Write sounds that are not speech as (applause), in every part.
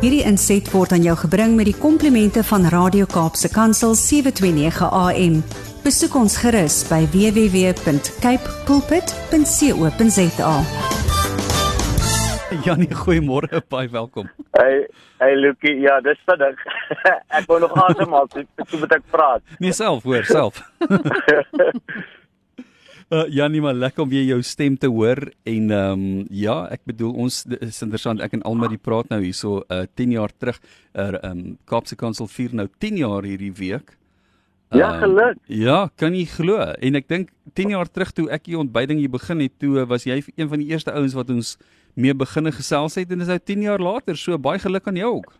Hierdie inset word aan jou gebring met die komplimente van Radio Kaapse Kansel 729 AM. Besoek ons gerus by www.cape pulpit.co.za. Janie, goeiemôre, baie welkom. Hey, hey Lukie, ja, dis vinnig. (laughs) ek wou nog asemhaal, so toe moet ek praat. Nee, self, hoor, self. (laughs) Uh, Janie, maar lekker om weer jou stem te hoor en ehm um, ja, ek bedoel ons is interessant ek en Alma die praat nou hierso uh 10 jaar terug er ehm um, Kaapse Kansel vier nou 10 jaar hierdie week. Ja, geluk. Uh, ja, kan jy glo? En ek dink 10 jaar terug toe ek hier ontbyding hier begin het, toe was jy een van die eerste ouens wat ons mee beginne gesels het en dis nou 10 jaar later, so baie geluk aan jou ook.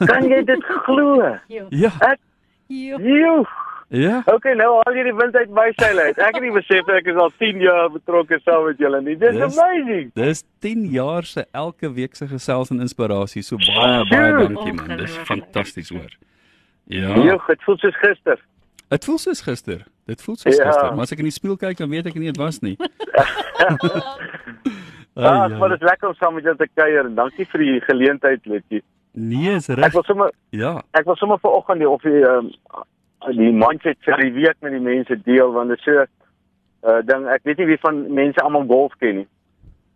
Kan jy dit glo? Ja. Ek Joe. Ja. Okay, nou al hierdie wind uit my seil uit. Ek het nie besef ek is al 10 jaar betrokke saam met julle nie. Dis amazing. Dis 10 jaar se elke week se gesels en inspirasie. So baie baie dankie man. Dis fantasties hoor. Ja. Joe, dit voel soos gister. Dit voel soos gister. Dit voel soos Ja. gister, maar as ek in die spieël kyk dan weet ek nie dit was nie. (laughs) Ja, Ai, dit was lekker om saam met julle te kuier en dankie vir die geleentheid, Lukie. Nee, is Ek reg. wil sommer Ja. ek wil sommer vanoggend die of die ehm die mindset vir die week met die mense deel want dit is so uh ding ek weet nie wie van mense almal golf ken nie.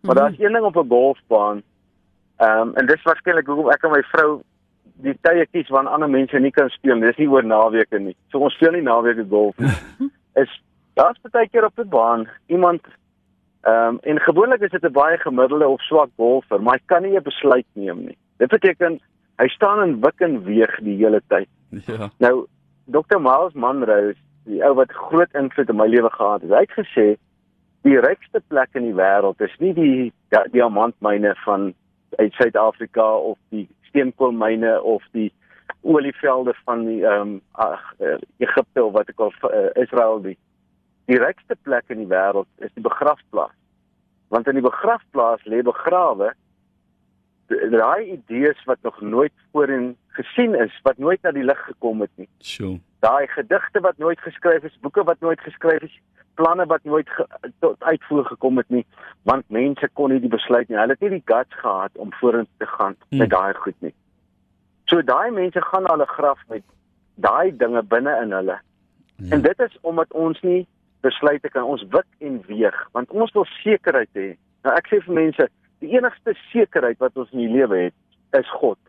Maar daar's een ding op 'n golfbaan. Ehm um, en dis waarskynlik hoekom ek en my vrou die tye kies wanneer ander mense nie kan speel. Dis nie oor naweke nie. So ons speel nie naweke golf nie. (laughs) is daar's baie keer op die baan iemand ehm um, en gewoonlik is dit 'n baie gemiddelde of swak golfer, maar hy kan nie 'n besluit neem nie. Dit beteken hy staan en wik en weeg die hele tyd. Ja. Nou Dr. Miles Monroe, die ou wat groot invloed in my lewe gehad het, hy het gesê die rykste plek in die wêreld is nie die di- diamantmyne van uit Suid-Afrika of die steenkoolmyne of die olievelde van die ehm um, ag uh, Egipte of wat ek al uh, Israel die die rykste plek in die wêreld is die begrafplaas. Want in die begrafplaas lê begrawe daai idees wat nog nooit voorheen gesien is, wat nooit na die lig gekom het nie. Sjoe. Daai gedigte wat nooit geskryf is, boeke wat nooit geskryf is, planne wat nooit ge, tot uitvoer gekom het nie, want mense kon nie die besluit nie. Hulle het nie die guts gehad om vorentoe te gaan Mm. met daai goed nie. So daai mense gaan na hulle graf met daai dinge binne in hulle. Ja. En dit is omdat ons nie besluite kan ons wik en weeg want ons wil sekerheid hê. Nou ek sê vir mense, die enigste sekerheid wat ons in die lewe het, is God.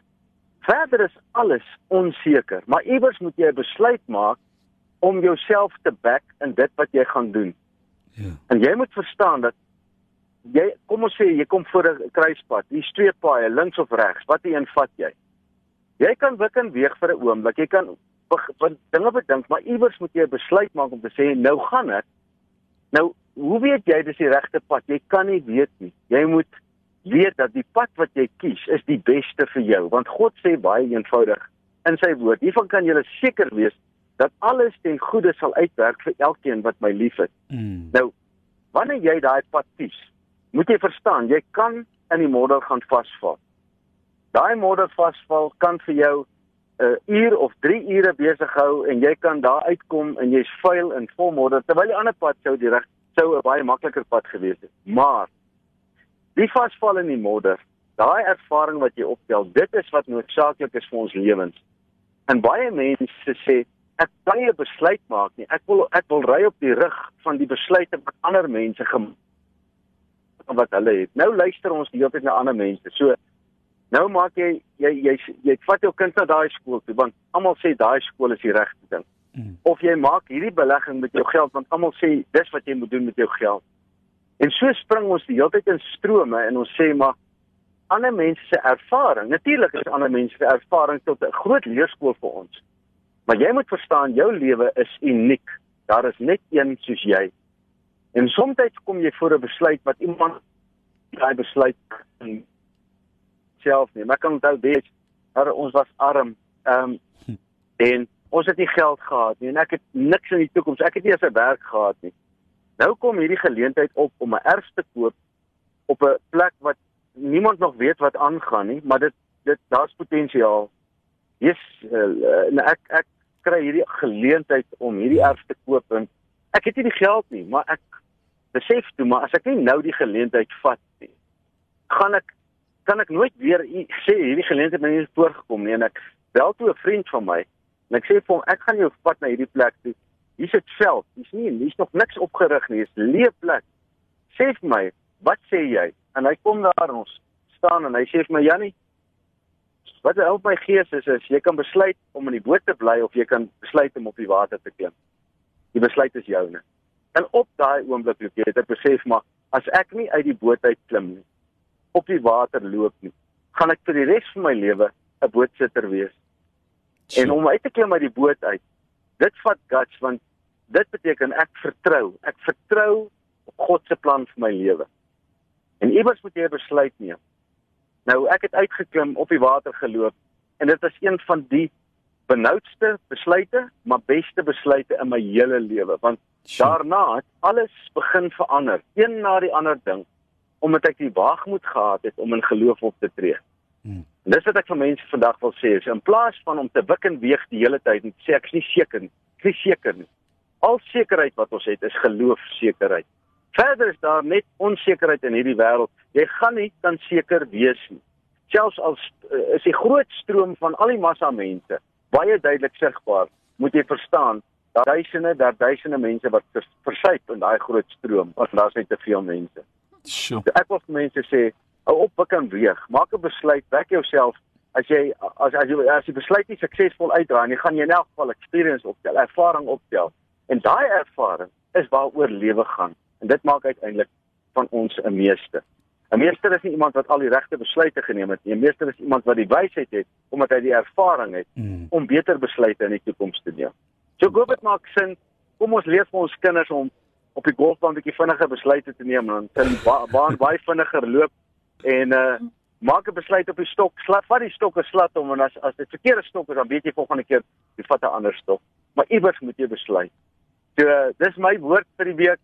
Verder is alles onseker, maar iewers moet jy 'n besluit maak om jouself te back in dit wat jy gaan doen. Ja. En jy moet verstaan dat jy kom ons sê jy kom voor 'n kruispunt, hier twee paaie, links of regs, watter een vat jy? Jy kan wik en weeg vir 'n oomblik. Jy kan want dinge bedink, maar iewers moet jy 'n besluit maak om te sê nou gaan ek. Nou, hoe weet jy dis die regte pad? Jy kan nie weet nie. Jy moet weet dat die pad wat jy kies is die beste vir jou, want God sê baie eenvoudig in sy woord. Hiervan kan jy seker wees dat alles ten goeie sal uitwerk vir elkeen wat my liefhet. Mm. Nou, wanneer jy daai pad kies, moet jy verstaan, jy kan in die modder gaan vasval. Daai modder vasval kan vir jou 'n uh, uur of 3 ure besig hou en jy kan daar uitkom en jy's vuil en vol modder terwyl die ander pad sou direk sou 'n baie makliker pad gewees het. Maar die vasval in die modder, daai ervaring wat jy optel, dit is wat noodsaaklik is vir ons lewens. En baie mense sê ek kan nie 'n besluit maak nie. Ek wil ek wil ry op die rug van die besluite wat ander mense gemaak wat hulle het. Nou luister ons die hele tyd na ander mense. So nou maak jy jy jy jy, jy vat jou kind na daai skool toe want almal sê daai skool is die regte ding. Mm. Of jy maak hierdie belegging met jou geld want almal sê dis wat jy moet doen met jou geld. En so spring ons die hele tyd in strome en ons sê maar ander mense se ervaring. Natuurlik is ander mense se ervaring tot 'n groot leerskool vir ons. Maar jy moet verstaan jou lewe is uniek. Daar is net een soos jy. En soms kom jy voor 'n besluit wat iemand daai besluit self neem. Ek kan onthou dis maar ons was arm. Ehm um, en ons het nie geld gehad nie en ek het niks in die toekoms. Ek het nie eens 'n werk gehad nie. Nou kom hierdie geleentheid op om 'n erf te koop op 'n plek wat niemand nog weet wat aangaan nie, maar dit dit daar's potensiaal. Yes, uh, en ek ek kry hierdie geleentheid om hierdie erf te koop en ek het nie die geld nie, maar ek besef toe maar as ek nie nou die geleentheid vat nie, gaan ek kan ek nooit weer sê hierdie geleentheid my nie voorgekom nie en ek bel toe 'n vriend van my en ek sê vir hom ek gaan jou vat na hierdie plek toe. Hier's 'n veld. Hier's nie hier's nog niks opgerig nie. Dis leë plek. Sê vir my, wat sê jy? En hy kom daar en ons staan en hy sê vir my Jannie, wat help my gees is is jy kan besluit om in die boot te bly of jy kan besluit om op die water te klim. Die besluit is joune. En op daai oomblik het ek besef maar as ek nie uit die boot uit klim nie, op die water loop nie, gaan ek vir die res van my lewe 'n bootsitter wees. So. En om uit te klim uit die boot uit, dit vat guts want dit beteken ek vertrou. Ek vertrou op God se plan vir my lewe. En iewers moet jy 'n besluit neem. Nou ek het uitgeklim op die water geloop en dit was een van die benoudste besluite, maar beste besluite in my hele lewe want daarna het alles begin verander, een na die ander ding omdat ek die waagmoed gehad het om in geloof op te tree. Hmm. En dis wat ek vir mense vandag wil sê, is in plaas van om te wik en weeg die hele tyd en sê ek's nie seker nie, ek is seker nie. Al sekerheid wat ons het is geloofsekerheid. Verder is daar net onsekerheid in hierdie wêreld. Jy gaan nie kan seker wees nie. Selfs al uh, is die groot stroom van al die massa mense baie duidelik sigbaar, moet jy verstaan, daar duisende, daar duisende mense wat versuip in daai groot stroom, want daar's net te veel mense. Sure. So ek wil vir mense sê, hou op wik en weeg, maak 'n besluit, wek jouself as jy as as jy as jy besluit nie suksesvol uitdraai nie, gaan jy in elk geval experience optel, ervaring optel. En daai ervaring is waaroor lewe gaan. En dit maak uiteindelik van ons 'n meester. 'n Meester is nie iemand wat al die regte besluite geneem het nie. 'n Meester is iemand wat die wysheid het omdat hy die ervaring het mm. om beter besluite in die toekoms te neem. So gou dit maak sin. Kom ons leer vir ons kinders om op die golfbaan 'n bietjie vinniger besluite te neem en dan baan (laughs) baie vinniger loop en uh maak 'n besluit op die stok. Slat vat die stok en slat hom en as as dit verkeerde stok is dan weet jy volgende keer jy vat 'n ander stok. Maar iewers moet jy besluit. So dis my woord vir die week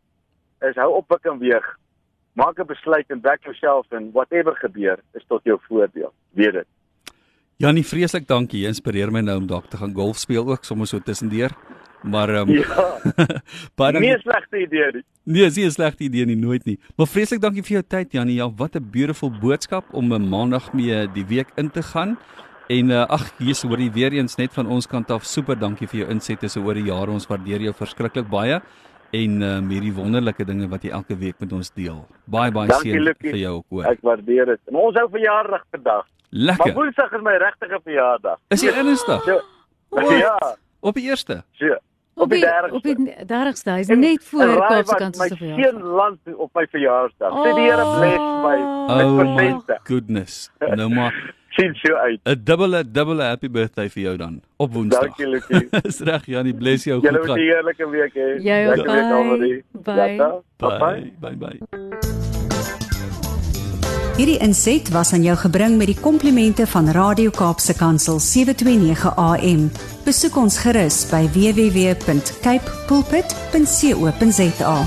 is hou op wik en weeg. Maak 'n besluit en back yourself en whatever gebeur is tot jou voordeel. Weet dit. Janie, vreeslik dankie. Jy inspireer my nou om dalk te gaan golf speel ook sommer so tussendeur. Maar ehm um, ja. (laughs) baie nie slegte idee nie. Nee, dis nie 'n slegte idee nie, nooit nie. Maar vreeslik dankie vir jou tyd, Janie. Ja, wat 'n beautiful boodskap om 'n maandag mee die week in te gaan. En uh, ag, hier's hoor jy weer eens net van ons kant af super dankie vir jou insette so oor die jare. Ons waardeer jou verskriklik baie en um, hierdie wonderlike dinge wat jy elke week met ons deel. Baie baie seën vir jou ook hoor. Ek waardeer dit. En ons hou verjaardag vandag. Lekker. Maar Woensdag is my regte verjaardag. Is jy ernstig? Ja. Op die eerste. Ja. Op die 30ste. Op die 30ste. Is net voor Kaapse kant se verjaardag. My seun land op my verjaarsdag. Sê die Here bless my. Oh my goodness. Nou maar sien so uit. 'n Dubbele dubbele happy birthday vir jou dan op Woensdag. Dankie Lucie. Dis (laughs) reg Janie, bless jou goed. Jy het 'n heerlike week hê. Lekker week alweer. Bye. Bye. Bye bye. bye. Hierdie inset was aan jou gebring met die komplimente van Radio Kaapse Kansel 729 AM. Besoek ons gerus by www.cape pulpit.co.za.